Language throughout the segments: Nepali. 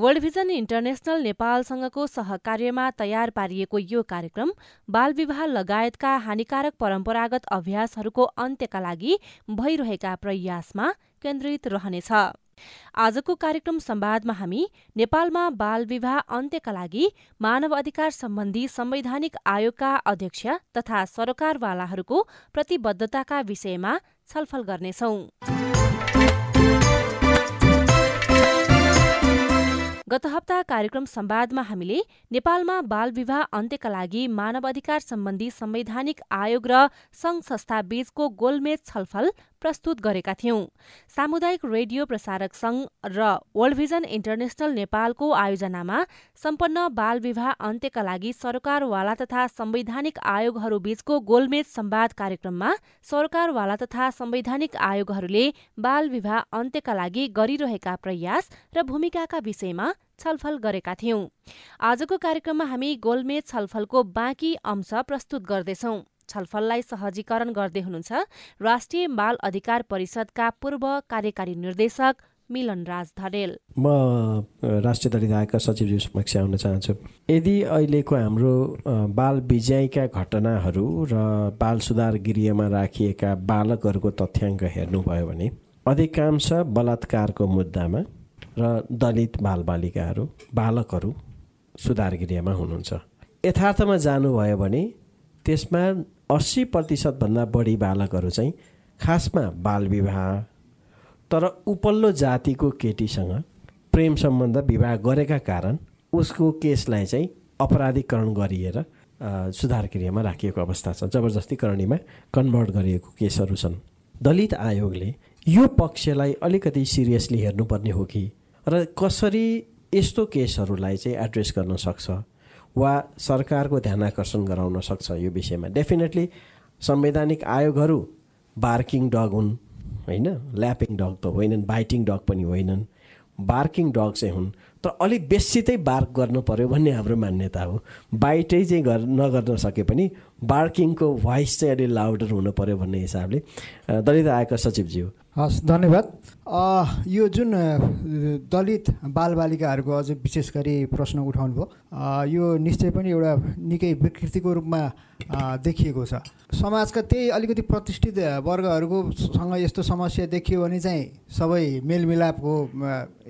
वर्ल्ड भिजन इन्टरनेसनल नेपालसँगको सहकार्यमा तयार पारिएको यो कार्यक्रम बालविवाह लगायतका हानिकारक परम्परागत अभ्यासहरूको अन्त्यका लागि भइरहेका प्रयासमा केन्द्रित रहनेछ। आजको कार्यक्रम संवादमा हामी नेपालमा बाल विवाह अन्त्यका लागि मानव अधिकार सम्बन्धी संवैधानिक आयोगका अध्यक्ष तथा सरकारवालाहरूको प्रतिबद्धताका विषयमा छलफल गर्नेछौं। गत हप्ता कार्यक्रम संवादमा हामीले नेपालमा बाल विवाह अन्त्यका लागि मानव अधिकार सम्बन्धी संवैधानिक आयोग र संघ संस्था बीचको गोलमेज छलफल प्रस्तुत गरेका थियौं। सामुदायिक रेडियो प्रसारक संघ र वर्ल्ड भिजन इन्टरनेशनल नेपालको आयोजनामा सम्पन्न बाल विवाह अन्त्यका लागि सरकारवाला तथा संवैधानिक आयोगहरू बीचको गोलमेज संवाद कार्यक्रममा सरकारवाला तथा संवैधानिक आयोगहरूले बाल विवाह अन्त्यका लागि गरिरहेका प्रयास र भूमिकाका विषयमा छलफल गरेका थियौं। आजको कार्यक्रममा हामी गोलमेज छलफलको बाँकी अंश प्रस्तुत गर्दैछौ। छलफललाई सहजीकरण गर्दै हुनुहुन्छ राष्ट्रिय बाल अधिकार परिषदका पूर्व कार्यकारी निर्देशक मिलन राज धरेल म राष्ट्रिय दलित आयोगका सचिवज्यू समक्ष आउन चाहन्छु। यदि अहिलेको हाम्रो बाल विजयका घटनाहरू र बाल सुधार गृहमा राखिएका बालकहरूको तथ्याङ्क हेर्नुभयो भने अधिकांश बलात्कारको मुद्दामा र दलित बालबालिकाहरू बालकहरू सुधार गृहमा हुनुहुन्छ। यथार्थमा जानुभयो भने त्यसमा अस्सी प्रतिशतभन्दा बढी बालकहरू चाहिँ खासमा बाल विवाह तर उपल्लो जातिको केटीसँग प्रेम सम्बन्ध विवाह गरेका कारण उसको केसलाई चाहिँ अपराधीकरण गरिएर सुधार गृहमा राखिएको अवस्था छ जबरजस्ती करणीमा कन्भर्ट गरिएको केसहरू छन्। दलित आयोगले यो पक्षलाई अलिकति सिरियसली हेर्नुपर्ने हो कि र कसरी यस्तो केसहरूलाई चाहिँ एड्रेस गर्न सक्छ? वा सरकारको ध्यान आकर्षण गराउन सक्छ यो विषयमा। डेफिनेटली संवैधानिक आयोगहरू बार्किङ डग हुन् होइन? ल्यापिङ डग त होइनन् बाइटिङ डग पनि होइनन्। बार्किङ डग चाहिँ हुन्। तर अलिक बेसी चाहिँ बार्क गर्नु पऱ्यो भन्ने हाम्रो मान्यता हो। बाइटै चाहिँ गर नगर्न सके पनि बार्किङको भोइस चाहिँ अलि लाउडर हुनु पऱ्यो भन्ने हिसाबले। दलित आयोगका सचिवज्यू हस् धन्यवाद। यो जुन दलित बालबालिकाहरूको अझ विशेष गरी प्रश्न उठाउनु भयो यो निश्चय पनि एउटा निकै विकृतिको रूपमा देखिएको छ। समाजका त्यही अलिकति प्रतिष्ठित वर्गहरूको सँग यस्तो समस्या देखियो भने चाहिँ सबै मेलमिलापको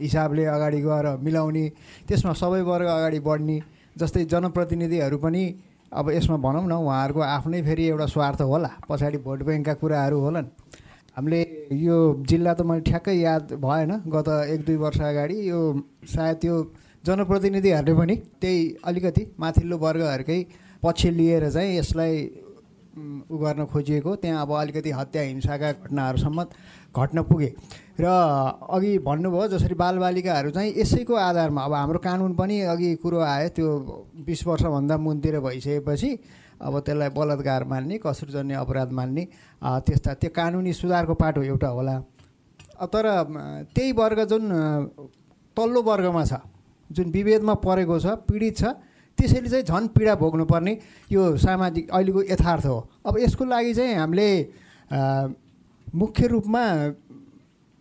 हिसाबले अगाडि गएर मिलाउने त्यसमा सबै वर्ग अगाडि बढ्ने जस्तै जनप्रतिनिधिहरू पनि अब यसमा भनौँ न उहाँहरूको आफ्नै फेरि एउटा स्वार्थ होला। पछाडि भोट ब्याङ्कका कुराहरू होलान्। हामीले यो जिल्ला त मैले ठ्याक्कै याद भएन गत एक दुई वर्ष अगाडि यो सायद त्यो जनप्रतिनिधिहरूले पनि त्यही अलिकति माथिल्लो वर्गहरूकै पक्ष लिएर चाहिँ यसलाई उ गर्न खोजिएको। त्यहाँ अब अलिकति हत्या हिंसाका घटनाहरूसम्म घट्न पुगे। र अघि भन्नुभयो जसरी बालबालिकाहरू चाहिँ यसैको आधारमा अब हाम्रो कानुन पनि अघि कुरो आयो त्यो बिस वर्षभन्दा मुनतिर भइसकेपछि अब त्यसलाई बलात्कार मान्ने कसुरजन्य अपराध मान्ने त्यस्ता त्यो कानुनी सुधारको पाटो एउटा होला। तर त्यही वर्ग जुन तल्लो वर्गमा छ जुन विभेदमा परेको छ पीडित छ त्यसैले चाहिँ झन् पीडा भोग्नुपर्ने यो सामाजिक अहिलेको यथार्थ हो। अब यसको लागि चाहिँ हामीले मुख्य रूपमा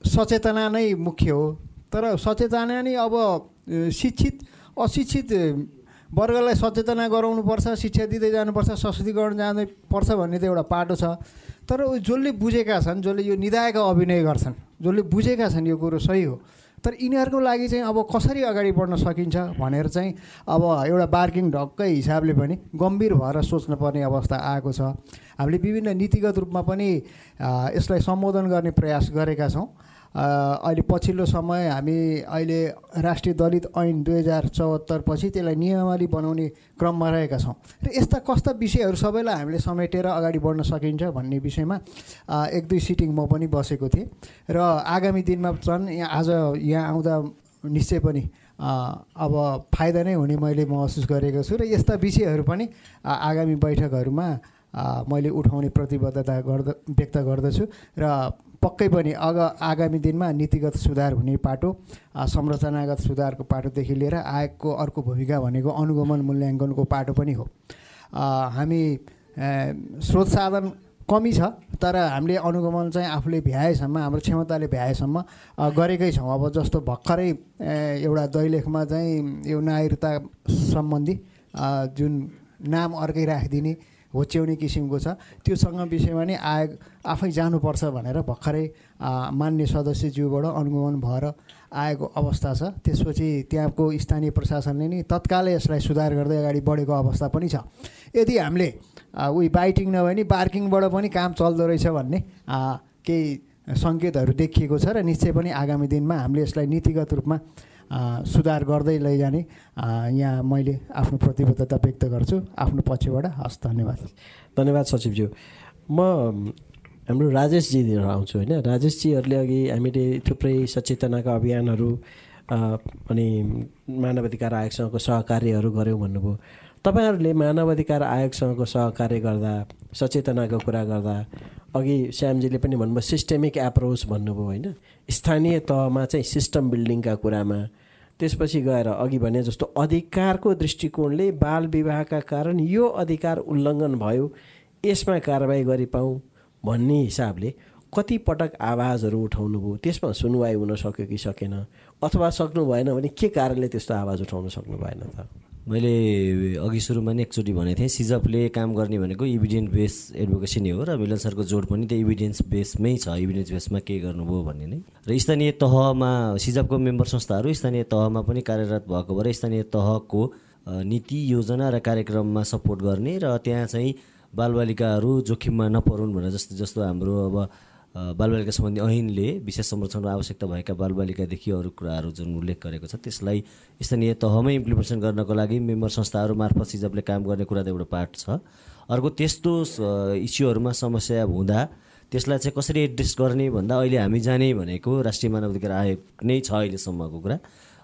सचेतना नै मुख्य हो। तर सचेतना नै अब शिक्षित अशिक्षित वर्गलाई सचेतना गराउनुपर्छ शिक्षा दिँदै जानुपर्छ सशक्तिकरण जाँदै पर्छ भन्ने त एउटा पाटो छ। तर जसले बुझेका छन् जसले यो निधायक अभिनय गर्छन् जसले बुझेका छन् यो कुरो सही हो तर यिनीहरूको लागि चाहिँ अब कसरी अगाडि बढ्न सकिन्छ भनेर चाहिँ अब एउटा बार्किङ ढक्कै हिसाबले पनि गम्भीर भएर सोच्न पर्ने अवस्था आएको छ। हामीले विभिन्न नीतिगत रूपमा पनि यसलाई सम्बोधन गर्ने प्रयास गरेका छौँ। अहिले पछिल्लो समय हामी अहिले राष्ट्रिय दलित ऐन दुई हजार चौहत्तरपछि त्यसलाई नियमावली बनाउने क्रममा रहेका छौँ। र यस्ता कस्ता विषयहरू सबैलाई हामीले समेटेर अगाडि बढ्न सकिन्छ भन्ने विषयमा एक दुई सिटिङ म पनि बसेको थिएँ। र आगामी दिनमा झन् यहाँ आज यहाँ आउँदा निश्चय पनि अब फाइदा नै हुने मैले महसुस गरेको छु। र यस्ता विषयहरू पनि आगामी बैठकहरूमा मैले उठाउने प्रतिबद्धता गर्द व्यक्त गर्दछु। र पक्कै पनि अग आगामी दिनमा नीतिगत सुधार हुने पाटो संरचनागत सुधारको पाटोदेखि लिएर आयोगको अर्को भूमिका भनेको अनुगमन मूल्याङ्कनको पाटो पनि हो। हामी स्रोत साधन कमी छ तर हामीले अनुगमन चाहिँ आफूले भ्याएसम्म हाम्रो क्षमताले भ्याएसम्म गरेकै छौँ। अब जस्तो भर्खरै एउटा दैलेखमा चाहिँ यो नागरिकता सम्बन्धी जुन नाम अर्कै राखिदिने होच्याउने किसिमको छ। त्योसँग विषयमा नै आयोग आफै जानुपर्छ भनेर भर्खरै मान्य सदस्यज्यूबाट अनुगमन भएर आएको अवस्था छ। त्यसपछि त्यहाँको स्थानीय प्रशासनले नै तत्कालै यसलाई सुधार गर्दै अगाडि बढेको अवस्था पनि छ। यदि हामीले उही बाइटिङ नभए नि पार्किङबाट पनि काम चल्दो रहेछ भन्ने केही सङ्केतहरू देखिएको छ र निश्चय पनि आगामी दिनमा हामीले यसलाई नीतिगत रूपमा सुधार गर्दै लैजाने यहाँ मैले आफ्नो प्रतिबद्धता व्यक्त गर्छु। आफ्नो पक्षबाट हस् धन्यवाद। धन्यवाद सचिवज्यू। म हाम्रो राजेशजीतिर आउँछु होइन। राजेशजीहरूले अघि हामीले थुप्रै सचेतनाका अभियानहरू अनि मानव अधिकार आयोगसँगको सहकार्यहरू गऱ्यौँ भन्नुभयो। तपाईँहरूले मानव अधिकार आयोगसँगको सहकार्य गर्दा सचेतनाको कुरा गर्दा अघि श्यामजीले पनि भन्नुभयो सिस्टेमिक एप्रोच भन्नुभयो होइन। स्थानीय तहमा चाहिँ सिस्टम बिल्डिङका कुरामा त्यसपछि गएर अघि भने जस्तो अधिकारको दृष्टिकोणले बाल विवाहका कारण यो अधिकार उल्लङ्घन भयो यसमा कारवाही गरिपाउँ भन्ने हिसाबले कतिपटक आवाजहरू उठाउनु भयो। त्यसमा सुनवाई हुन सक्यो कि सकेन अथवा सक्नु भएन भने के कारणले त्यस्तो आवाज उठाउन सक्नु भएन त? मैले अघि सुरुमा नै एकचोटि भनेको थिएँ सिजपले काम गर्ने भनेको इभिडेन्स बेस एडभोकेसी नै हो र मिलन सरको जोड पनि त्यो इभिडेन्स बेसमै छ। इभिडेन्स बेसमा के गर्नुभयो भन्ने नै। र स्थानीय तहमा सिजपको मेम्बर संस्थाहरू स्थानीय तहमा पनि कार्यरत भएको भएर स्थानीय तहको नीति योजना र कार्यक्रममा सपोर्ट गर्ने र त्यहाँ चाहिँ बालबालिकाहरू जोखिममा नपरुन् भनेर जस्तो जस्तो हाम्रो अब बालबालिका सम्बन्धी ऐनले विशेष संरक्षणको आवश्यकता भएका बालबालिकादेखि अरू कुराहरू जुन उल्लेख गरेको छ त्यसलाई स्थानीय तहमै इम्प्लिमेन्टेसन गर्नको लागि मेम्बर संस्थाहरू मार्फत सिजपले काम गर्ने कुरा त एउटा पार्ट छ। अर्को त्यस्तो इस्युहरूमा समस्या हुँदा त्यसलाई चाहिँ कसरी एड्रेस गर्ने भन्दा अहिले हामी जाने भनेको राष्ट्रिय मानव अधिकार आयोग नै छ अहिलेसम्मको कुरा।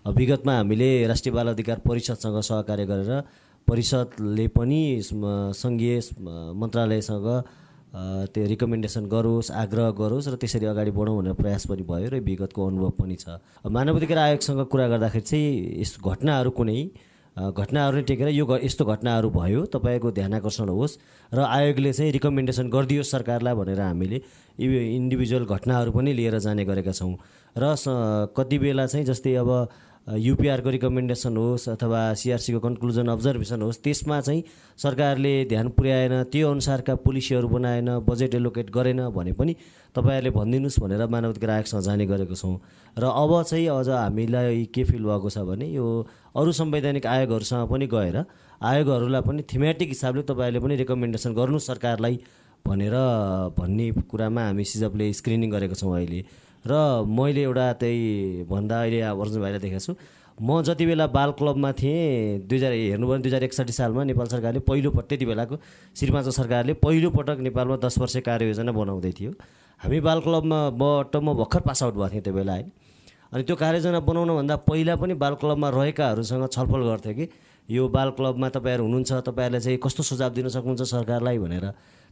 विगतमा हामीले राष्ट्रिय बाल अधिकार परिषदसँग सहकार्य गरेर परिषदले पनि सङ्घीय मन्त्रालयसँग त्यो रिकमेन्डेसन गरोस् आग्रह गरोस् र त्यसरी अगाडि बढौँ भनेर प्रयास पनि भयो र विगतको अनुभव पनि छ। मानव अधिकार आयोगसँग कुरा गर्दाखेरि चाहिँ यस घटनाहरू कुनै घटनाहरू नै टेकेर यो यस्तो घटनाहरू भयो तपाईँको ध्यान आकर्षण होस् र आयोगले चाहिँ रिकमेन्डेसन गरिदियोस् सरकारलाई भनेर हामीले इन्डिभिजुअल घटनाहरू पनि लिएर जाने गरेका छौँ। र कति बेला चाहिँ जस्तै अब युपिआरको रिकमेन्डेसन होस् अथवा सिआरसीको कन्क्लुजन अब्जर्भेसन होस् त्यसमा चाहिँ सरकारले ध्यान पुर्याएन त्यो अनुसारका पोलिसीहरू बनाएन बजेट एलोकेट गरेन भने पनि तपाईँहरूले भनिदिनुहोस् भनेर मानव अधिकार आयोगसँग जाने गरेको छौँ। र अब चाहिँ अझ हामीलाई के फिल भएको छ भने यो अरू संवैधानिक आयोगहरूसँग पनि गएर आयोगहरूलाई पनि थिमेटिक हिसाबले तपाईँहरूले पनि रिकमेन्डेसन गर्नु सरकारलाई भनेर भन्ने कुरामा हामी सिजपले स्क्रिनिङ गरेको छौँ अहिले। र मैले एउटा त्यही भन्दा अहिले अर्जुन भाइलाई देखेको छु। म जति बेला बाल क्लबमा थिएँ दुई हजार हेर्नु भने दुई हजार एकसट्ठी सालमा नेपाल सरकारले पहिलोपटक त्यति बेलाको श्रीमाचो सरकारले पहिलोपटक नेपालमा दस वर्ष कार्ययोजना बनाउँदै थियो। हामी बाल क्लबमा बाट म भर्खर पास आउट भएको थिएँ त्यो बेला होइन। अनि त्यो कार्ययोजना बनाउनुभन्दा पहिला पनि बाल क्लबमा रहेकाहरूसँग छलफल गर्थ्यो कि यो बाल क्लबमा तपाईँहरू हुनुहुन्छ तपाईँहरूले चाहिँ कस्तो सुझाव दिन सक्नुहुन्छ सरकारलाई भनेर।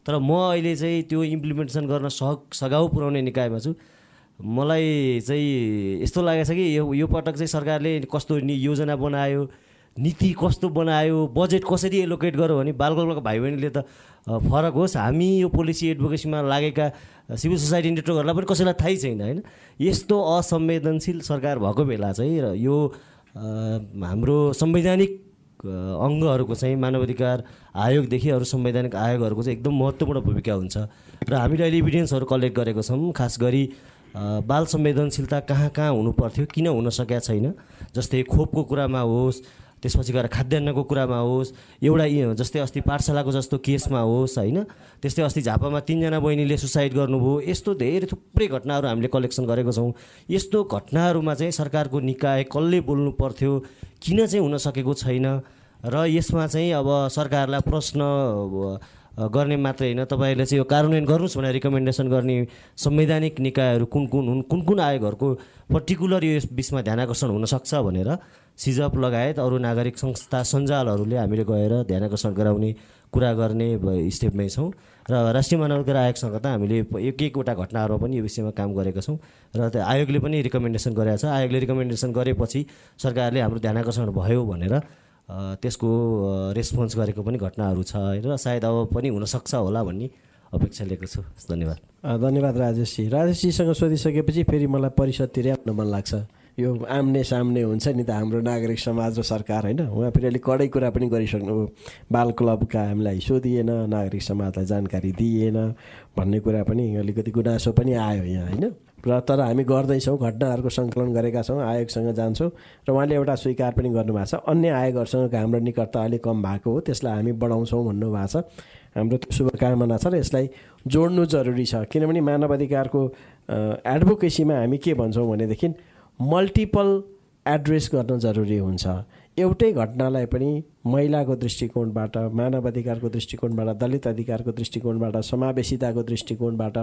तर म अहिले चाहिँ त्यो इम्प्लिमेन्टेसन गर्न सग सघाउ पुऱ्याउने निकायमा छु। मलाई चाहिँ यस्तो लागेको छ कि यो यो पटक चाहिँ सरकारले कस्तो नि योजना बनायो नीति कस्तो बनायो बजेट कसरी एलोकेट गर्यो भने बालगोलको भाइ बहिनीले त फरक होस्। हामी यो पोलिसी एडभोकेसीमा लागेका सिभिल सोसाइटी नेटवर्कहरूलाई पनि कसैलाई थाहै छैन होइन? यस्तो असंवेदनशील सरकार भएको बेला चाहिँ र यो हाम्रो संवैधानिक अङ्गहरूको चाहिँ मानव अधिकार आयोगदेखि अरू संवैधानिक आयोगहरूको चाहिँ एकदम महत्त्वपूर्ण भूमिका हुन्छ। र हामीले अहिले इभिडेन्सहरू कलेक्ट गरेको छौँ। खास गरी बाल संवेदनशीलता कहाँ कहाँ हुनु पर्थ्यो किन हुन सकेका छैन? जस्तै खोपको कुरामा होस् त्यसपछि गएर खाद्यान्नको कुरामा होस् एउटा जस्तै अस्ति पाठशालाको जस्तो केसमा होस् होइन? त्यस्तै अस्ति झापामा तिनजना बहिनीले सुसाइड गर्नुभयो यस्तो धेरै थुप्रै घटनाहरू हामीले कलेक्सन गरेको छौँ। यस्तो घटनाहरूमा चाहिँ सरकारको निकाय कसले बोल्नु पर्थ्यो किन चाहिँ हुन सकेको छैन? र यसमा चाहिँ अब सरकारलाई प्रश्न गर्ने मात्रै होइन। तपाईँहरूले चाहिँ यो कार्यान्वयन गर्नुहोस् भनेर रिकमेन्डेसन गर्ने संवैधानिक निकायहरू कुन कुन हुन् कुन कुन आयोगहरूको पर्टिकुलर यो बिचमा ध्यान आकर्षण हुनसक्छ भनेर सिजप लगायत अरू नागरिक संस्था सञ्जालहरूले हामीले गएर ध्यान आकर्षण गराउने कुरा गर्ने स्टेपमै छौँ। र राष्ट्रिय मानवाधिकार आयोगसँग त हामीले एक एकवटा घटनाहरूमा पनि यो विषयमा काम गरेका छौँ। र त्यो आयोगले पनि रिकमेन्डेसन गरेको छ। आयोगले रिकमेन्डेसन गरेपछि सरकारले हाम्रो ध्यान आकर्षण भयो भनेर त्यसको रेस्पोन्स गरेको पनि घटनाहरू छ र सायद अब पनि हुनसक्छ होला भन्ने अपेक्षा लिएको छु। धन्यवाद। धन्यवाद राजेशजी। राजेशजीसँग सोधिसकेपछि फेरि मलाई परिषदतिरै आउन मन लाग्छ। यो आम्ने सामने हुन्छ नि त हाम्रो नागरिक समाज र सरकार होइन? उहाँ फेरि अलिक कडै कुरा पनि गरिसक्नु बाल क्लबका हामीलाई सोधिएन नागरिक समाजलाई जानकारी दिइएन भन्ने कुरा पनि अलिकति गुनासो पनि आयो यहाँ होइन? र तर हामी गर्दैछौँ घटनाहरूको सङ्कलन गरेका छौँ आयोगसँग जान्छौँ र उहाँले एउटा स्वीकार पनि गर्नुभएको छ। अन्य आयोगहरूसँग हाम्रो निकटता अलिक कम भएको हो त्यसलाई हामी बढाउँछौँ भन्नुभएको छ। हाम्रो शुभकामना छ र यसलाई जोड्नु जरुरी छ। किनभने मानव अधिकारको एडभोकेसीमा हामी के भन्छौँ भनेदेखि मल्टिपल एड्रेस गर्न जरुरी हुन्छ। एउटै घटनालाई पनि महिलाको दृष्टिकोणबाट मानव अधिकारको दृष्टिकोणबाट दलित अधिकारको दृष्टिकोणबाट समावेशिताको दृष्टिकोणबाट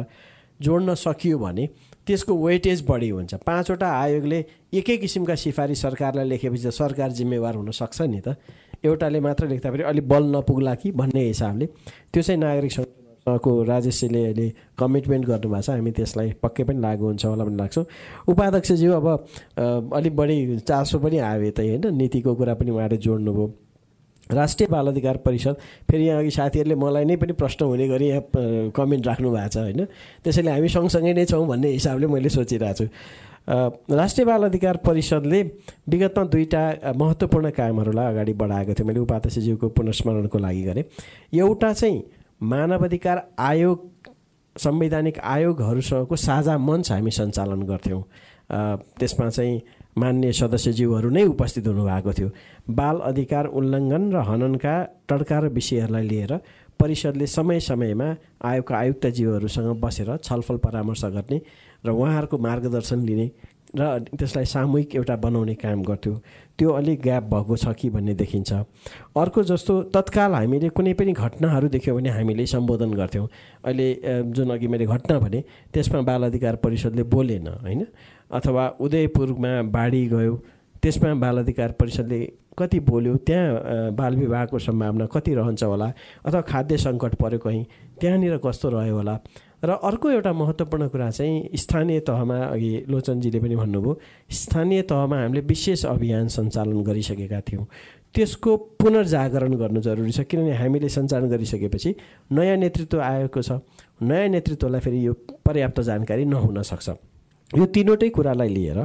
जोड्न सकियो भने त्यसको वेटेज बढी हुन्छ। पाँचवटा आयोगले एकै किसिमका सिफारिस सरकारलाई लेखेपछि त सरकार जिम्मेवार हुनसक्छ नि त। एउटाले मात्र लेख्दा फेरि अलिक बल नपुग्ला कि भन्ने हिसाबले त्यो चाहिँ नागरिक को राजेशजीले अहिले कमिटमेन्ट गर्नुभएको छ। हामी त्यसलाई पक्कै पनि लागु हुन्छ होला भन्ने लाग्छ। उपाध्यक्षज्यू अब अलिक बढी चासो पनि आयो यतै होइन। नीतिको कुरा पनि उहाँले जोड्नुभयो। राष्ट्रिय बाल अधिकार परिषद फेरि यहाँ अघि साथीहरूले मलाई नै पनि प्रश्न हुने गरी यहाँ कमेन्ट राख्नु भएको छ होइन? त्यसैले हामी सँगसँगै नै छौँ भन्ने हिसाबले मैले सोचिरहेको छु। राष्ट्रिय बाल अधिकार परिषदले विगतमा दुईवटा महत्त्वपूर्ण कामहरूलाई अगाडि बढाएको थियो। मैले उपाध्यक्षज्यूको पुनस्मरणको लागि गरेँ। एउटा चाहिँ मानव अधिकार आयोग संवैधानिक आयोगहरूसँगको साझा मञ्च हामी सञ्चालन गर्थ्यौँ। त्यसमा चाहिँ मान्य सदस्यज्यूहरू नै उपस्थित हुनुभएको थियो। बाल अधिकार उल्लङ्घन र हननका टड्का र विषयहरूलाई लिएर परिषदले समय समयमा आयोगका आयुक्तज्यूहरूसँग बसेर छलफल परामर्श गर्ने र उहाँहरूको मार्गदर्शन लिने र त्यसलाई सामूहिक एउटा बनाउने काम गर्थ्यो। त्यो अलिक ग्याप भएको छ कि भन्ने देखिन्छ। अर्को जस्तो तत्काल हामीले कुनै पनि घटनाहरू देख्यौँ भने हामीले सम्बोधन गर्थ्यौँ। अहिले जुन अघि मैले घटना भने त्यसमा बाल अधिकार परिषदले बोलेन होइन? अथवा उदयपुरमा बाढी गयो त्यसमा बाल अधिकार परिषदले कति बोल्यो त्यहाँ बाल विवाहको सम्भावना कति रहन्छ होला अथवा खाद्य सङ्कट पऱ्यो कहीँ त्यहाँनिर कस्तो रह्यो होला? र अर्को एउटा महत्त्वपूर्ण कुरा चाहिँ स्थानीय तहमा अघि लोचनजीले पनि भन्नुभयो स्थानीय तहमा हामीले विशेष अभियान सञ्चालन गरिसकेका थियौँ। त्यसको पुनर्जागरण गर्नु जरुरी छ किनभने हामीले सञ्चालन गरिसकेपछि नयाँ नेतृत्व आएको छ। नयाँ नेतृत्वलाई फेरि यो पर्याप्त जानकारी नहुन सक्छ। यो तिनवटै कुरालाई लिएर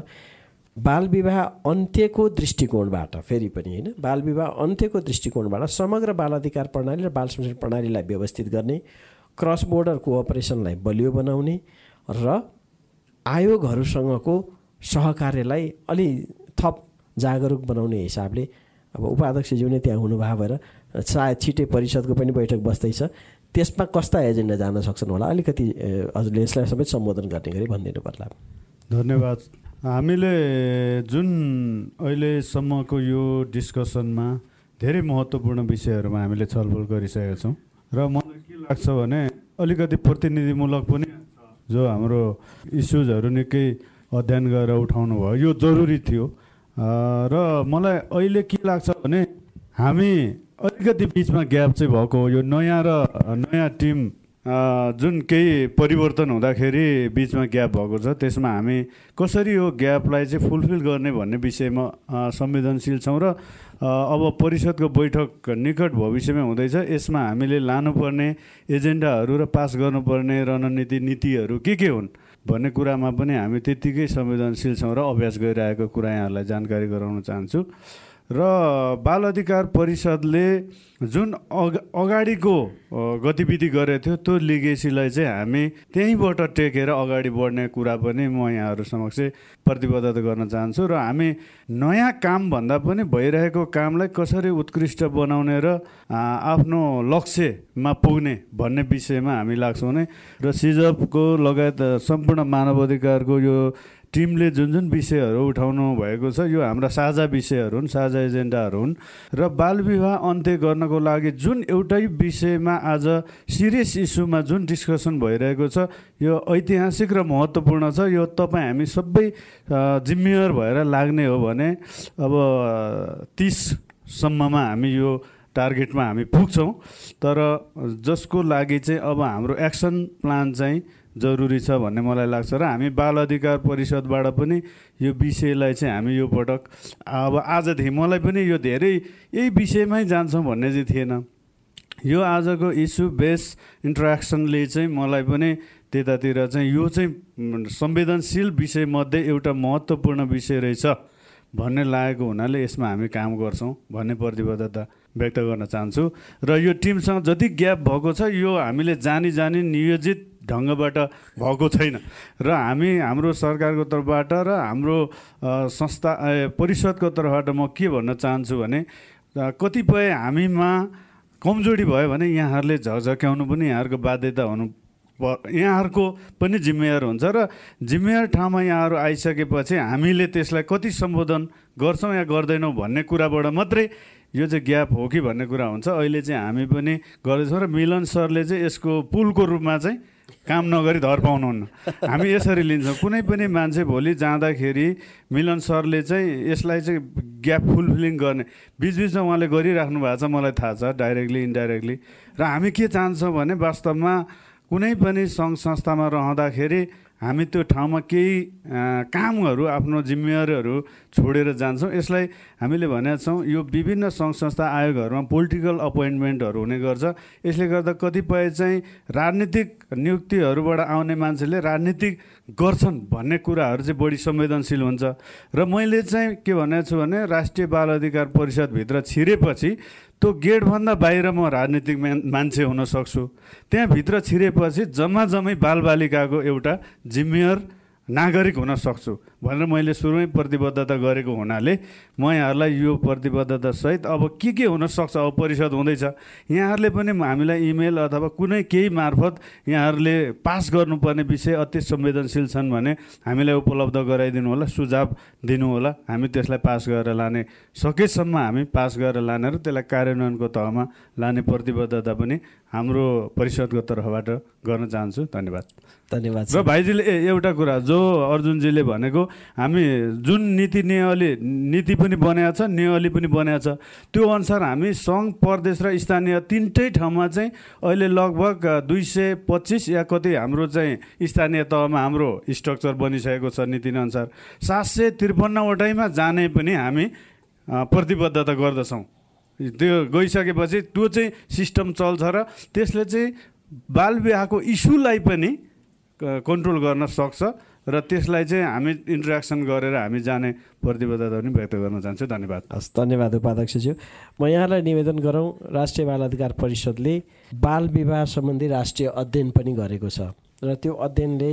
बालविवाह अन्त्यको दृष्टिकोणबाट फेरि पनि होइन बालविवाह अन्त्यको दृष्टिकोणबाट समग्र बाल अधिकार प्रणाली र बाल संरक्षण प्रणालीलाई व्यवस्थित गर्ने क्रस बोर्डर कोअपरेसनलाई बलियो बनाउने र आयोगहरूसँगको सहकार्यलाई अलि थप जागरुक बनाउने हिसाबले अब उपाध्यक्षज्यू नै त्यहाँ हुनुभयो भएर सायद छिटै परिषदको पनि बैठक बस्दैछ। त्यसमा कस्ता एजेन्डा जान सक्छन् होला? अलिकति हजुरले यसलाई सबै सम्बोधन गर्ने गरी भनिदिनु पर्ला। धन्यवाद। हामीले जुन अहिलेसम्मको यो डिस्कसनमा धेरै महत्त्वपूर्ण विषयहरूमा हामीले छलफल गरिसकेका छौँ र मलाई के लाग्छ भने अलिकति प्रतिनिधिमूलक पनि जो हाम्रो इस्युजहरू निकै अध्ययन गरेर उठाउनु भयो यो जरुरी थियो। र मलाई अहिले के लाग्छ भने हामी अलिकति बिचमा ग्याप चाहिँ भएको यो नयाँ र नयाँ टिम जुन केही परिवर्तन हुँदाखेरि बिचमा ग्याप भएको छ त्यसमा हामी कसरी यो ग्यापलाई चाहिँ फुलफिल गर्ने भन्ने विषयमा संवेदनशील छौँ र अब परिषदको बैठक निकट भविष्यमै हुँदैछ। यसमा हामीले लानुपर्ने एजेन्डाहरू र पास गर्नुपर्ने रणनीति नीतिहरू के के हुन् भन्ने कुरामा पनि हामी त्यत्तिकै संवेदनशील छौँ र अभ्यास गरिरहेको कुरा यहाँहरूलाई जानकारी गराउन चाहन्छु। र बाल अधिकार परिषदले जुन अग अगाडिको गतिविधि गरेको थियो त्यो लिगेसीलाई चाहिँ हामी त्यहीँबाट टेकेर अगाडि बढ्ने कुरा पनि म यहाँहरू समक्ष प्रतिबद्धता गर्न चाहन्छु र हामी नयाँ कामभन्दा पनि भइरहेको कामलाई कसरी उत्कृष्ट बनाउने र आफ्नो लक्ष्यमा पुग्ने भन्ने विषयमा हामी लाग्छौँ नै। र सिजपको लगायत सम्पूर्ण मानव अधिकारको यो टिमले जुन जुन विषयहरू उठाउनु भएको छ यो हाम्रा साझा विषयहरू हुन् साझा एजेन्डाहरू हुन् र बालविवाह अन्त्य गर्नको लागि जुन एउटै विषयमा आज सिरियस इस्युमा जुन डिस्कसन भइरहेको छ यो ऐतिहासिक र महत्त्वपूर्ण छ। यो तपाईँ हामी सबै जिम्मेवार भएर लाग्ने हो भने अब तिससम्ममा हामी यो टार्गेटमा हामी पुग्छौँ। तर जसको लागि चाहिँ अब हाम्रो एक्सन प्लान चाहिँ जरुरी छ भन्ने मलाई लाग्छ र हामी बाल अधिकार परिषदबाट पनि यो विषयलाई चाहिँ हामी यो पटक अब आजदेखि मलाई पनि यो धेरै यही विषयमै जान्छौँ भन्ने चाहिँ थिएन। यो आजको इस्यु बेस इन्ट्रेक्सनले चाहिँ मलाई पनि त्यतातिर चाहिँ यो चाहिँ संवेदनशील विषयमध्ये एउटा महत्त्वपूर्ण विषय रहेछ भन्ने लागेको हुनाले यसमा हामी काम गर्छौँ भन्ने प्रतिबद्धता व्यक्त गर्न चाहन्छु। र यो टिमसँग जति ग्याप भएको छ यो हामीले जानी जानी नियोजित ढङ्गबाट भएको छैन। र हामी हाम्रो सरकारको तर्फबाट र हाम्रो संस्था परिषदको तर्फबाट म के भन्न चाहन्छु भने कतिपय हामीमा कमजोरी भयो भने यहाँहरूले झकझक्याउनु पनि यहाँहरूको बाध्यता हुनु प- यहाँहरूको पनि जिम्मेवार हुन्छ र जिम्मेवार ठाउँमा यहाँहरू आइसकेपछि हामीले त्यसलाई कति सम्बोधन गर्छौँ या गर्दैनौँ भन्ने कुराबाट मात्रै यो चाहिँ ग्याप हो कि भन्ने कुरा हुन्छ। अहिले चाहिँ हामी पनि गर्दैछौँ र मिलन सरले चाहिँ यसको पुलको रूपमा चाहिँ काम नगरी धर पाउनुहुन्न हामी यसरी लिन्छौँ। कुनै पनि मान्छे भोलि जाँदाखेरि मिलन सरले चाहिँ यसलाई चाहिँ ग्याप फुलफिलिङ गर्ने। बिचबिचमा उहाँले गरिराख्नु भएको छ मलाई थाहा छ डाइरेक्टली इन्डाइरेक्टली। र हामी के चाहन्छौँ भने वास्तवमा कुनै पनि सङ्घ संस्थामा रहँदाखेरि हामी त्यो ठाउँमा केही कामहरू आफ्नो जिम्मेवारीहरू छोडेर जान्छौँ। यसलाई हामीले भनेका छौँ यो विभिन्न सङ्घ संस्था आयोगहरूमा पोलिटिकल अपोइन्टमेन्टहरू हुने गर्छ। यसले गर्दा कतिपय चाहिँ राजनीतिक नियुक्तिहरूबाट आउने मान्छेले राजनीतिक गर्छन् भन्ने कुराहरू चाहिँ बढी संवेदनशील हुन्छ। र मैले चाहिँ के भनेको छु भने राष्ट्रिय बाल अधिकार परिषदभित्र छिरेपछि त्यो गेटभन्दा बाहिर म राजनीतिक मान- मान्छे हुन सक्छु। त्यहाँभित्र छिरेपछि जम्मा जम्मै बालबालिकाको एउटा जिम्मेवार नागरिक हुन सक्छु। भनेर मैले सुरुमै प्रतिबद्धता गरेको हुनाले म यहाँहरूलाई यो प्रतिबद्धता सहित अब के के हुनसक्छ अब परिषद हुँदैछ। यहाँहरूले पनि हामीलाई इमेल अथवा कुनै केही मार्फत यहाँहरूले पास गर्नुपर्ने विषय अति संवेदनशील छन् भने हामीलाई उपलब्ध गराइदिनु होला सुझाव दिनु होला। हामी त्यसलाई पास गरेर लाने सकेसम्म हामी पास गरेर लाने र त्यसलाई कार्यान्वयनको तहमा लाने प्रतिबद्धता पनि हाम्रो परिषदको तर्फबाट गर्न चाहन्छु। धन्यवाद। धन्यवाद र भाइजीले एउटा कुरा जो अर्जुनजीले भनेको हामी जुन नीति नियमले नीति पनि बनाएको छ नियमले पनि बनाएको छ त्यो अनुसार हामी सङ्घ प्रदेश र स्थानीय तिनटै ठाउँमा चाहिँ अहिले लगभग दुई सय पच्चिस या कति हाम्रो चाहिँ स्थानीय तहमा हाम्रो स्ट्रक्चर बनिसकेको छ नीति अनुसार। सात सय त्रिपन्नवटैमा जाने पनि हामी प्रतिबद्धता गर्दछौँ। त्यो गइसकेपछि त्यो चाहिँ सिस्टम चल्छ र त्यसले चाहिँ बालविवाहको इस्युलाई पनि कन्ट्रोल गर्न सक्छ। र त्यसलाई चाहिँ हामी इन्ट्रेक्सन गरेर हामी जाने प्रतिबद्धता पनि व्यक्त गर्न चाहन्छु। धन्यवाद। हस् धन्यवाद उपाध्यक्षज्यू। म यहाँलाई निवेदन गरौँ राष्ट्रिय बाल अधिकार परिषदले बाल विवाह सम्बन्धी राष्ट्रिय अध्ययन पनि गरेको छ। र त्यो अध्ययनले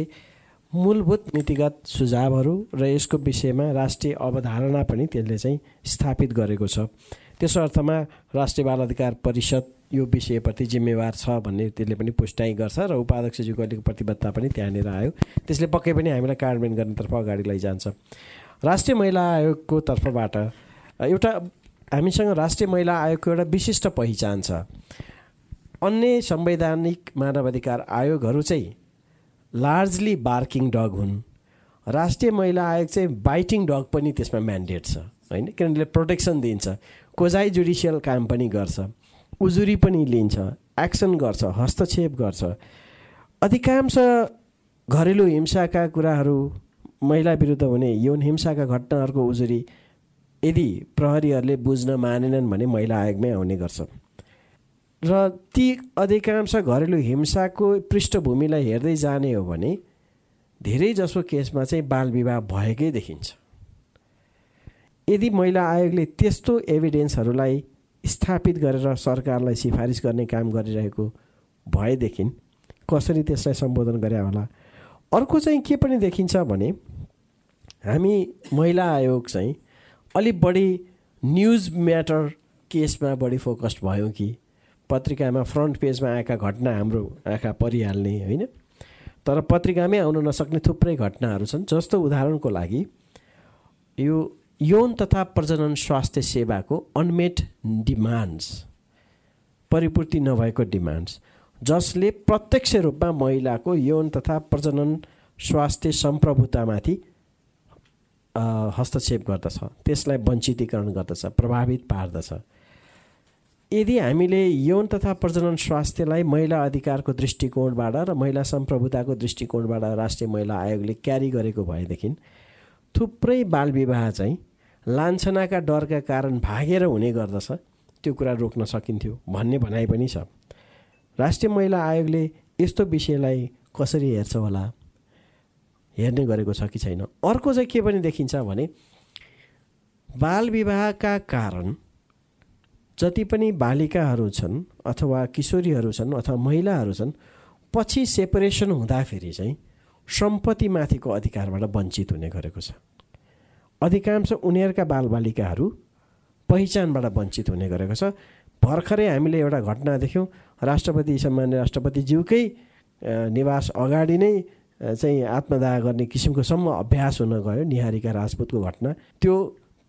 मूलभूत नीतिगत सुझावहरू र यसको विषयमा राष्ट्रिय अवधारणा पनि त्यसले चाहिँ स्थापित गरेको छ। त्यसो अर्थमा राष्ट्रिय बाल अधिकार परिषद यो विषयप्रति जिम्मेवार छ भन्ने त्यसले पनि पुष्टाइ गर्छ र उपाध्यक्षज्यूको अलिक प्रतिबद्धता पनि त्यहाँनिर आयो। त्यसले पक्कै पनि हामीलाई कार्यान्वयन गर्नेतर्फ अगाडि लैजान्छ। राष्ट्रिय महिला आयोगको तर्फबाट एउटा हामीसँग राष्ट्रिय महिला आयोगको एउटा विशिष्ट पहिचान छ। अन्य संवैधानिक मानवाधिकार आयोगहरू चाहिँ लार्जली बार्किङ डग हुन्। राष्ट्रिय महिला आयोग चाहिँ बाइटिङ डग पनि त्यसमा म्यान्डेट छ होइन? किनभने प्रोटेक्सन दिन्छ कोजाइ जुडिसियल काम पनि गर्छ। उजुरी पनि लिन्छ एक्सन गर्छ हस्तक्षेप गर्छ। अधिकांश घरेलु हिंसाका कुराहरू महिला विरुद्ध हुने यौन हिंसाका घटनाहरूको उजुरी यदि प्रहरीहरूले बुझ्न मानेनन् भने महिला आयोगमै आउने गर्छ। र ती अधिकांश घरेलु हिंसाको पृष्ठभूमिलाई हेर्दै जाने हो भने धेरै जसो केसमा चाहिँ बाल विवाह भएकै देखिन्छ। यदि महिला आयोगले त्यस्तो एभिडेन्सहरूलाई स्थापित गरेर सरकारलाई सिफारिस गर्ने काम गरिरहेको भएदेखि कसरी त्यसलाई सम्बोधन गरे होला? अर्को चाहिँ के पनि देखिन्छ भने हामी महिला आयोग चाहिँ अलिक बढी न्युज म्याटर केसमा बढी फोकस्ड भयौँ कि पत्रिकामा फ्रन्ट पेजमा आएका घटना हाम्रो आँखा परिहाल्ने होइन? तर पत्रिकामै आउन नसक्ने थुप्रै घटनाहरू छन्। जस्तो उदाहरणको लागि यो यौन तथा प्रजनन स्वास्थ्य सेवाको अनमेट डिमान्ड्स परिपूर्ति नभएको डिमान्ड्स जसले प्रत्यक्ष रूपमा महिलाको यौन तथा प्रजनन स्वास्थ्य सम्प्रभुतामाथि हस्तक्षेप गर्दछ। त्यसलाई वञ्चितीकरण गर्दछ प्रभावित पार्दछ। यदि हामीले यौन तथा प्रजनन स्वास्थ्यलाई महिला अधिकारको दृष्टिकोणबाट र महिला सम्प्रभुताको दृष्टिकोणबाट राष्ट्रिय महिला आयोगले क्यारी गरेको भएदेखि थुप्रै बालविवाह चाहिँ लान्छनाका डरका कारण भागेर हुने गर्दछ त्यो कुरा रोक्न सकिन्थ्यो भन्ने भनाइ पनि छ। राष्ट्रिय महिला आयोगले यस्तो विषयलाई कसरी हेर्छ होला? हेर्ने गरेको छ कि छैन? अर्को चाहिँ के पनि देखिन्छ भने बाल विवाहका कारण जति पनि बालिकाहरू छन् अथवा किशोरीहरू छन् अथवा महिलाहरू छन् पछि सेपरेसन हुँदाखेरि चाहिँ सम्पत्तिमाथिको अधिकारबाट वञ्चित हुने गरेको छ। अधिकांश उनीहरूका बालबालिकाहरू पहिचानबाट वञ्चित हुने गरेको छ। भर्खरै हामीले एउटा घटना देख्यौँ। राष्ट्रपति सामान्य राष्ट्रपतिज्यूकै निवास अगाडि नै चाहिँ आत्मदाह गर्ने किसिमको सम्म अभ्यास हुन गयो निहारिका राजपुतको घटना। त्यो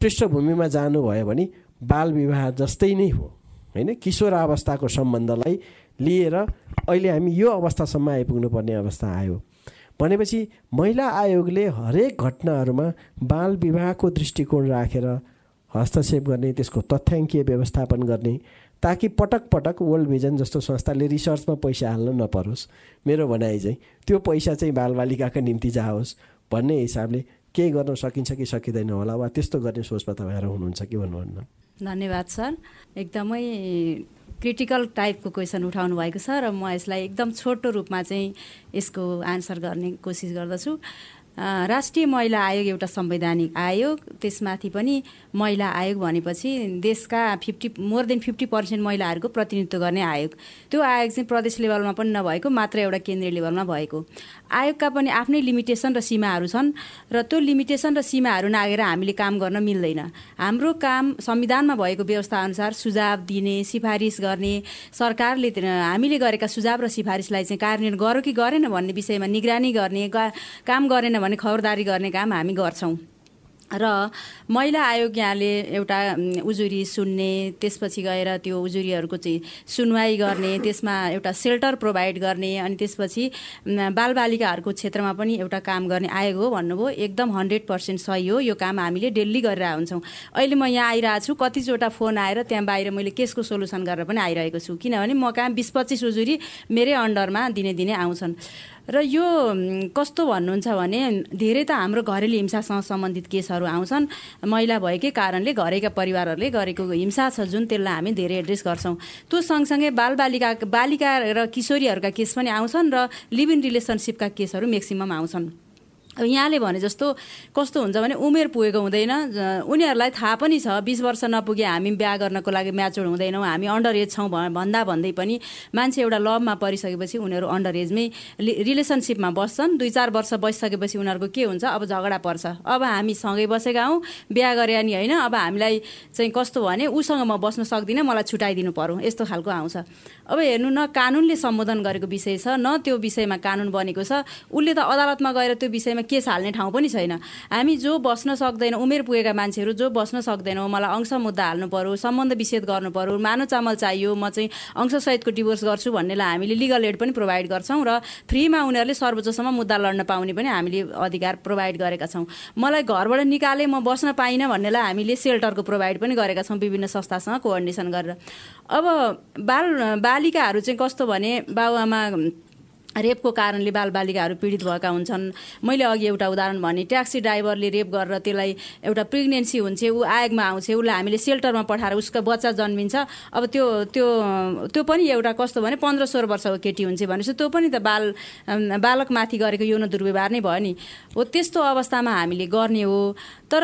पृष्ठभूमिमा जानुभयो भने बाल विवाह जस्तै नै हो होइन? किशोर अवस्थाको सम्बन्धलाई लिएर अहिले हामी यो अवस्थासम्म आइपुग्नु पर्ने अवस्था आयो। भनेपछि महिला आयोगले हरेक घटनाहरूमा बाल विवाहको दृष्टिकोण राखेर हस्तक्षेप गर्ने त्यसको तथ्याङ्कीय व्यवस्थापन गर्ने ताकि पटक पटक वर्ल्ड भिजन जस्तो संस्थाले रिसर्चमा पैसा हाल्न नपरोस्। मेरो भनाइ चाहिँ त्यो पैसा चाहिँ बालबालिकाका निम्ति जाओस् भन्ने हिसाबले केही गर्न सकिन्छ कि सकिँदैन होला वा त्यस्तो गर्ने सोचमा तपाईँहरू हुनुहुन्छ कि भन्नुहुन्न? धन्यवाद सर। एकदमै क्रिटिकल टाइपको क्वेसन उठाउनु भएको छ र म यसलाई एकदम छोटो रूपमा चाहिँ यसको आन्सर गर्ने कोसिस गर्दछु। राष्ट्रिय महिला आयोग एउटा संवैधानिक आयोग त्यसमाथि पनि महिला आयोग भनेपछि देशका fifty more than fifty percent महिलाहरूको प्रतिनिधित्व गर्ने आयोग। त्यो आयोग चाहिँ प्रदेश लेभलमा पनि नभएको मात्र एउटा केन्द्रीय लेभलमा भएको। आयोगका पनि आफ्नै लिमिटेसन र सीमाहरू छन् र त्यो लिमिटेसन र सीमाहरू नागेर हामीले काम गर्न मिल्दैन। हाम्रो काम संविधानमा भएको व्यवस्था अनुसार सुझाव दिने सिफारिस गर्ने सरकारले हामीले गरेका सुझाव र सिफारिसलाई चाहिँ कार्यान्वयन गर्यो कि गरेन भन्ने विषयमा निगरानी गर्ने काम गरेन भने खबरदारी गर्ने काम हामी गर्छौँ। र महिला आयोग यहाँले एउटा उजुरी सुन्ने त्यसपछि गएर त्यो उजुरीहरूको चाहिँ सुनवाई गर्ने त्यसमा एउटा सेल्टर प्रोभाइड गर्ने अनि त्यसपछि बालबालिकाहरूको क्षेत्रमा पनि एउटा काम गर्ने आयोग हो भन्नुभयो। एकदम हन्ड्रेड पर्सेन्ट सही हो। यो काम हामीले डेली गरेर हुन्छौँ। अहिले म यहाँ आइरहेको छु कतिचोटा फोन आएर त्यहाँ बाहिर मैले केसको सोल्युसन गरेर पनि आइरहेको छु। किनभने म कहाँ बिस पच्चिस उजुरी मेरै अन्डरमा दिने दिने आउँछन्। र यो कस्तो भन्नुहुन्छ भने धेरै त हाम्रो घरेलु हिंसासँग सम्बन्धित केसहरू आउँछन्। महिला भएकै कारणले घरैका परिवारहरूले गरेको हिंसा छ जुन त्यसलाई हामी धेरै एड्रेस गर्छौँ। त्यो सँगसँगै बालबालिका बालिका र किशोरीहरूका केस पनि आउँछन् र लिभ इन रिलेसनसिपका केसहरू म्याक्सिमम् आउँछन्। यहाँले भने जस्तो कस्तो हुन्छ भने उमेर पुगेको हुँदैन उनीहरूलाई थाहा पनि छ बिस वर्ष नपुगे हामी बिहा गर्नको लागि म्याचोर हुँदैनौँ हामी अन्डर एज छौँ भन्दा भन्दै पनि मान्छे एउटा लभमा परिसकेपछि उनीहरू अन्डर एजमै रिलेसनसिपमा बस्छन्। दुई चार वर्ष बसिसकेपछि उनीहरूको के हुन्छ? अब झगडा पर्छ। अब हामी सँगै बसेका हौँ बिहा गरे नि होइन अब हामीलाई चाहिँ कस्तो भने उसँग म बस्न सक्दिनँ मलाई छुट्याइदिनु पर्यो। यस्तो खालको आउँछ। अब हेर्नु न कानुनले सम्बोधन गरेको विषय छ न त्यो विषयमा कानुन बनेको छ। उसले त अदालतमा गएर त्यो विषयमा केस हाल्ने ठाउँ पनि छैन। हामी जो बस्न सक्दैनौँ उमेर पुगेका मान्छेहरू जो बस्न सक्दैनौँ मलाई अंश मुद्दा हाल्नु पऱ्यो सम्बन्ध विच्छेद गर्नु पऱ्यो मानव चामल चाहियो म चाहिँ अंशसहितको डिभोर्स गर्छु भन्नेलाई हामीले लिगल एड पनि प्रोभाइड गर्छौँ र फ्रीमा उनीहरूले सर्वोच्चसम्म मुद्दा लड्न पाउने पनि हामीले अधिकार प्रोभाइड गरेका छौँ। मलाई घरबाट निकाले म बस्न पाइनँ भन्नेलाई हामीले सेल्टरको प्रोभाइड पनि गरेका छौँ विभिन्न संस्थासँग कोअर्डिनेसन गरेर। अब बाल बालिकाहरू चाहिँ कस्तो भने बाबुआमा रेपको कारणले बालबालिकाहरू पीडित भएका हुन्छन्। मैले अघि एउटा उदाहरण भने ट्याक्सी ड्राइभरले रेप गरेर त्यसलाई एउटा प्रेग्नेन्सी हुन्छ ऊ आयोगमा आउँछ उसलाई हामीले सेल्टरमा पठाएर उसको बच्चा जन्मिन्छ। अब त्यो त्यो त्यो पनि एउटा कस्तो भने पन्ध्र सोह्र वर्षको केटी हुन्छ भनेपछि त्यो पनि त बाल बालकमाथि गरेको यौन दुर्व्यवहार नै भयो नि। हो त्यस्तो अवस्थामा हामीले गर्ने हो। तर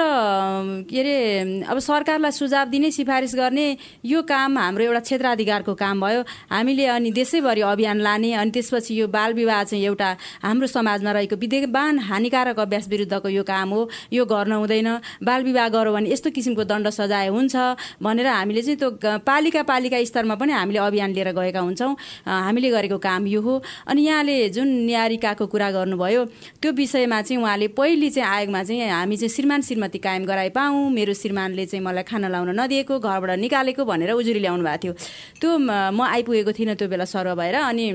के अरे अब सरकारलाई सुझाव दिने सिफारिस गर्ने यो काम हाम्रो एउटा क्षेत्राधिकारको काम भयो। हामीले अनि देशैभरि अभियान लाने अनि त्यसपछि यो बाल विवाह चाहिँ एउटा हाम्रो समाजमा रहेको विद्यमान हानिकारक अभ्यास विरुद्धको यो काम हो। यो गर्न हुँदैन। बाल विवाह गरौँ भने यस्तो किसिमको दण्ड सजाय हुन्छ भनेर हामीले चाहिँ त्यो पालिका पालिका स्तरमा पनि हामीले अभियान लिएर गएका हुन्छौँ। हामीले गरेको काम यो हो। अनि यहाँले जुन न्यारिकाको कुरा गर्नुभयो त्यो विषयमा चाहिँ उहाँले पहिले चाहिँ आयोगमा चाहिँ हामी चाहिँ श्रीमान श्रीमती कायम गराइ पाऊँ। मेरो श्रीमानले चाहिँ मलाई खाना लाउन नदिएको घरबाट निकालेको भनेर उजुरी ल्याउनु भएको थियो। त्यो म आइपुगेको थिइनँ त्यो बेला सर्व भएर अनि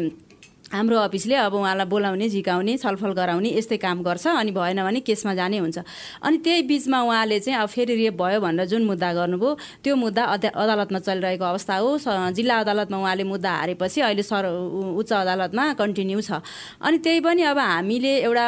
हाम्रो अफिसले अब उहाँलाई बोलाउने झिकाउने छलफल गराउने यस्तै काम गर्छ अनि भएन भने केसमा जाने हुन्छ। अनि त्यही बिचमा उहाँले चाहिँ अब फेरि रेप भयो भनेर जुन मुद्दा गर्नुभयो त्यो मुद्दा अदालतमा चलिरहेको अवस्था हो। जिल्ला अदालतमा उहाँले मुद्दा हारेपछि अहिले सर उच्च अदालतमा कन्टिन्यू छ। अनि त्यही पनि अब हामीले एउटा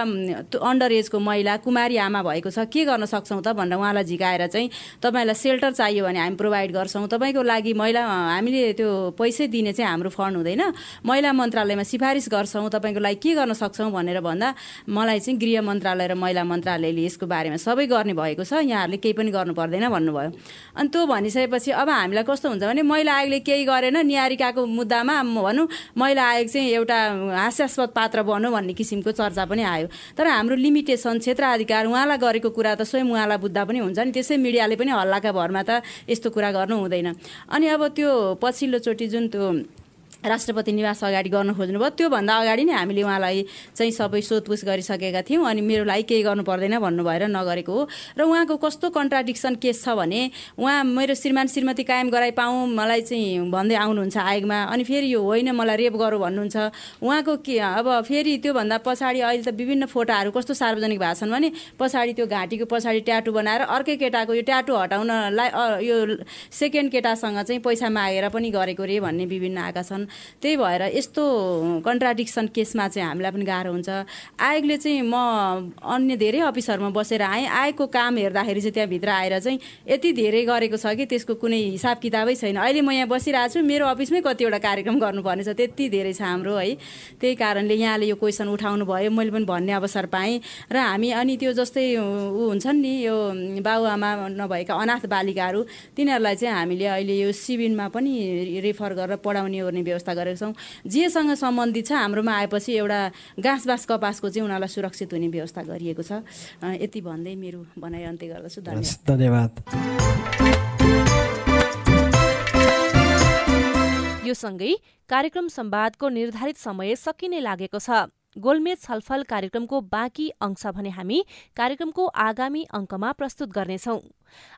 अन्डर एजको महिला कुमारी आमा भएको छ के गर्न सक्छौँ त भनेर उहाँलाई झिकाएर चाहिँ तपाईँलाई सेल्टर चाहियो भने हामी प्रोभाइड गर्छौँ। तपाईँको लागि महिला हामीले त्यो पैसै दिने चाहिँ हाम्रो फन्ड हुँदैन। महिला मन्त्रालयमा सिफारिस सिफारिस गर्छौँ तपाईँको लागि के गर्न सक्छौँ भनेर भन्दा मलाई चाहिँ गृह मन्त्रालय र महिला मन्त्रालयले यसको बारेमा सबै गर्ने भएको छ यहाँहरूले केही पनि गर्नु पर्दैन भन्नुभयो। अनि त्यो भनिसकेपछि अब हामीलाई कस्तो हुन्छ भने महिला आयोगले केही गरेन निहारिकाको मुद्दामा भनौँ महिला आयोग चाहिँ एउटा हास्यास्पद पात्र बन्यो भन्ने किसिमको चर्चा पनि आयो। तर हाम्रो लिमिटेसन क्षेत्र अधिकार उहाँलाई गरेको कुरा त स्वयं उहाँलाई बुझ्दा पनि हुन्छ नि त्यसै मिडियाले पनि हल्लाका भरमा त यस्तो कुरा गर्नु हुँदैन। अनि अब त्यो पछिल्लोचोटि जुन त्यो राष्ट्रपति निवास अगाडि गर्न खोज्नुभयो त्योभन्दा अगाडि नै हामीले उहाँलाई चाहिँ सबै सोधपुछ गरिसकेका थियौँ अनि मेरो लागि केही गर्नु पर्दैन भन्नु भएर नगरेको हो। र उहाँको कस्तो कन्ट्राडिक्सन केस छ भने उहाँ मेरो श्रीमान श्रीमती कायम गराइ पाऊँ मलाई चाहिँ भन्दै आउनुहुन्छ आयोगमा अनि फेरि यो होइन मलाई रेप गरौँ भन्नुहुन्छ। उहाँको के अब फेरि त्योभन्दा पछाडि अहिले त विभिन्न फोटाहरू कस्तो सार्वजनिक भएको छन् भने पछाडि त्यो घाँटीको पछाडि ट्याटु बनाएर अर्कै केटाको यो ट्याटु हटाउनलाई यो सेकेन्ड केटासँग चाहिँ पैसा मागेर पनि गरेको रे भन्ने विभिन्न आएका छन्। त्यही भएर यस्तो कन्ट्राडिक्सन केसमा चाहिँ हामीलाई पनि गाह्रो हुन्छ। आयोगले चाहिँ म अन्य धेरै अफिसहरूमा बसेर आएँ। आएको काम हेर्दाखेरि चाहिँ त्यहाँभित्र आएर चाहिँ यति धेरै गरेको छ कि त्यसको कुनै हिसाब किताबै छैन। अहिले म यहाँ बसिरहेको छु मेरो अफिसमै कतिवटा कार्यक्रम गर्नुपर्ने छ। त्यति धेरै छ हाम्रो है। त्यही कारणले यहाँले यो क्वेसन उठाउनु भयो मैले पनि भन्ने अवसर पाएँ। र हामी अनि त्यो जस्तै ऊ हुन्छन् नि यो बाबुआमा नभएका अनाथ बालिकाहरू तिनीहरूलाई चाहिँ हामीले अहिले यो सिबिनमा पनि रेफर गरेर पढाउने ओर्ने व्यवस्था गरेका छौँ। जेसँग सम्बन्धित छ हाम्रोमा आएपछि एउटा घाँस कपासको चाहिँ उनीहरूलाई सुरक्षित हुने व्यवस्था गरिएको छ। यति भन्दै मेरो भनाइ अन्त्य गर्दछु। धन्यवाद। यो सँगै कार्यक्रम संवादको निर्धारित समय सकिने लागेको छ। गोलमेज छलफल कार्यक्रमको बाँकी अंश भने हामी कार्यक्रमको आगामी अङ्कमा प्रस्तुत गर्नेछौं।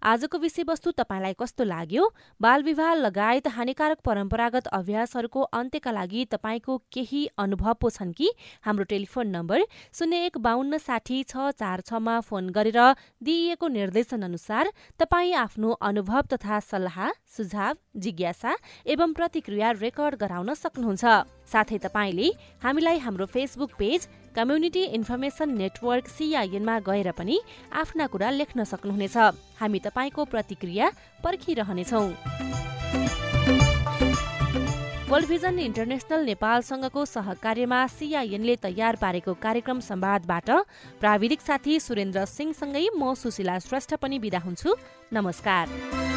आजको विषयवस्तु तपाईँलाई कस्तो लाग्यो? बाल विवाह लगायत हानिकारक परम्परागत अभ्यासहरूको अन्त्यका लागि तपाईँको केही अनुभव पो छन् कि? हाम्रो टेलिफोन नम्बर शून्य एक बाहन्न साठी छ चार छमा फोन गरेर दिइएको निर्देशन अनुसार तपाईँ आफ्नो अनुभव तथा सल्लाह सुझाव जिज्ञासा एवं प्रतिक्रिया रेकर्ड गराउन सक्नुहुन्छ। साथै तपाईँले हामीलाई हाम्रो Facebook page community information network सिआइएनमा गएर पनि आफ्ना कुरा लेख्न सक्नुहुनेछ। हामी तपाईँको प्रतिक्रिया पर्खिरहनेछौ। वर्ल्ड भिजन इन्टरनेसनल नेपालसँगको सहकार्यमा सिआइएनले तयार पारेको कार्यक्रम संवादबाट प्राविधिक साथी सुरेन्द्र सिंहसँगै म सुशीला श्रेष्ठ पनि विदा हुन्छु। नमस्कार।